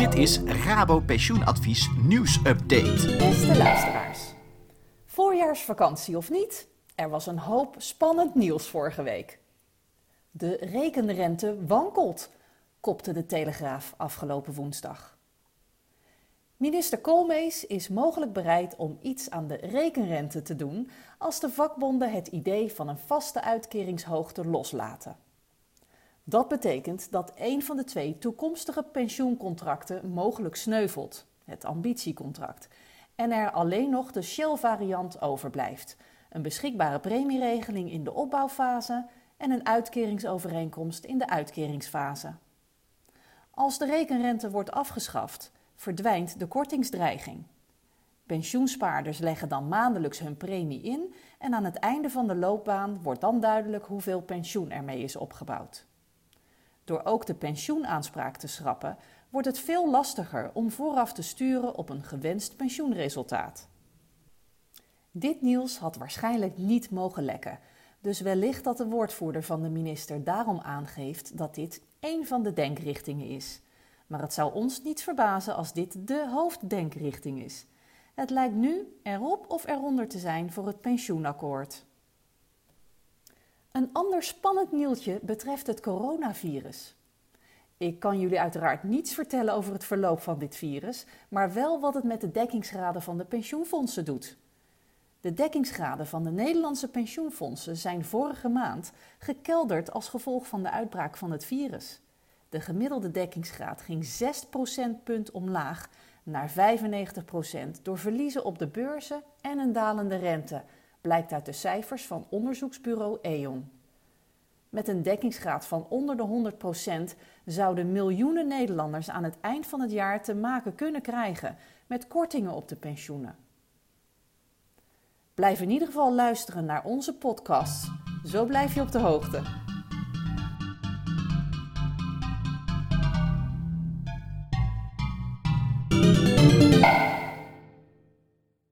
Dit is Rabo Pensioenadvies nieuwsupdate. Beste luisteraars. Voorjaarsvakantie of niet? Er was een hoop spannend nieuws vorige week. De rekenrente wankelt, kopte de Telegraaf afgelopen woensdag. Minister Koolmees is mogelijk bereid om iets aan de rekenrente te doen als de vakbonden het idee van een vaste uitkeringshoogte loslaten. Dat betekent dat een van de twee toekomstige pensioencontracten mogelijk sneuvelt, het ambitiecontract, en er alleen nog de Shell-variant overblijft, een beschikbare premieregeling in de opbouwfase en een uitkeringsovereenkomst in de uitkeringsfase. Als de rekenrente wordt afgeschaft, verdwijnt de kortingsdreiging. Pensioenspaarders leggen dan maandelijks hun premie in en aan het einde van de loopbaan wordt dan duidelijk hoeveel pensioen ermee is opgebouwd. Door ook de pensioenaanspraak te schrappen, wordt het veel lastiger om vooraf te sturen op een gewenst pensioenresultaat. Dit nieuws had waarschijnlijk niet mogen lekken, dus wellicht dat de woordvoerder van de minister daarom aangeeft dat dit één van de denkrichtingen is. Maar het zou ons niet verbazen als dit de hoofddenkrichting is. Het lijkt nu erop of eronder te zijn voor het pensioenakkoord. Een ander spannend nieuwtje betreft het coronavirus. Ik kan jullie uiteraard niets vertellen over het verloop van dit virus, maar wel wat het met de dekkingsgraden van de pensioenfondsen doet. De dekkingsgraden van de Nederlandse pensioenfondsen zijn vorige maand gekelderd als gevolg van de uitbraak van het virus. De gemiddelde dekkingsgraad ging 6 procentpunt omlaag naar 95% door verliezen op de beurzen en een dalende rente, blijkt uit de cijfers van onderzoeksbureau E.ON. Met een dekkingsgraad van onder de 100% zouden miljoenen Nederlanders aan het eind van het jaar te maken kunnen krijgen met kortingen op de pensioenen. Blijf in ieder geval luisteren naar onze podcast. Zo blijf je op de hoogte.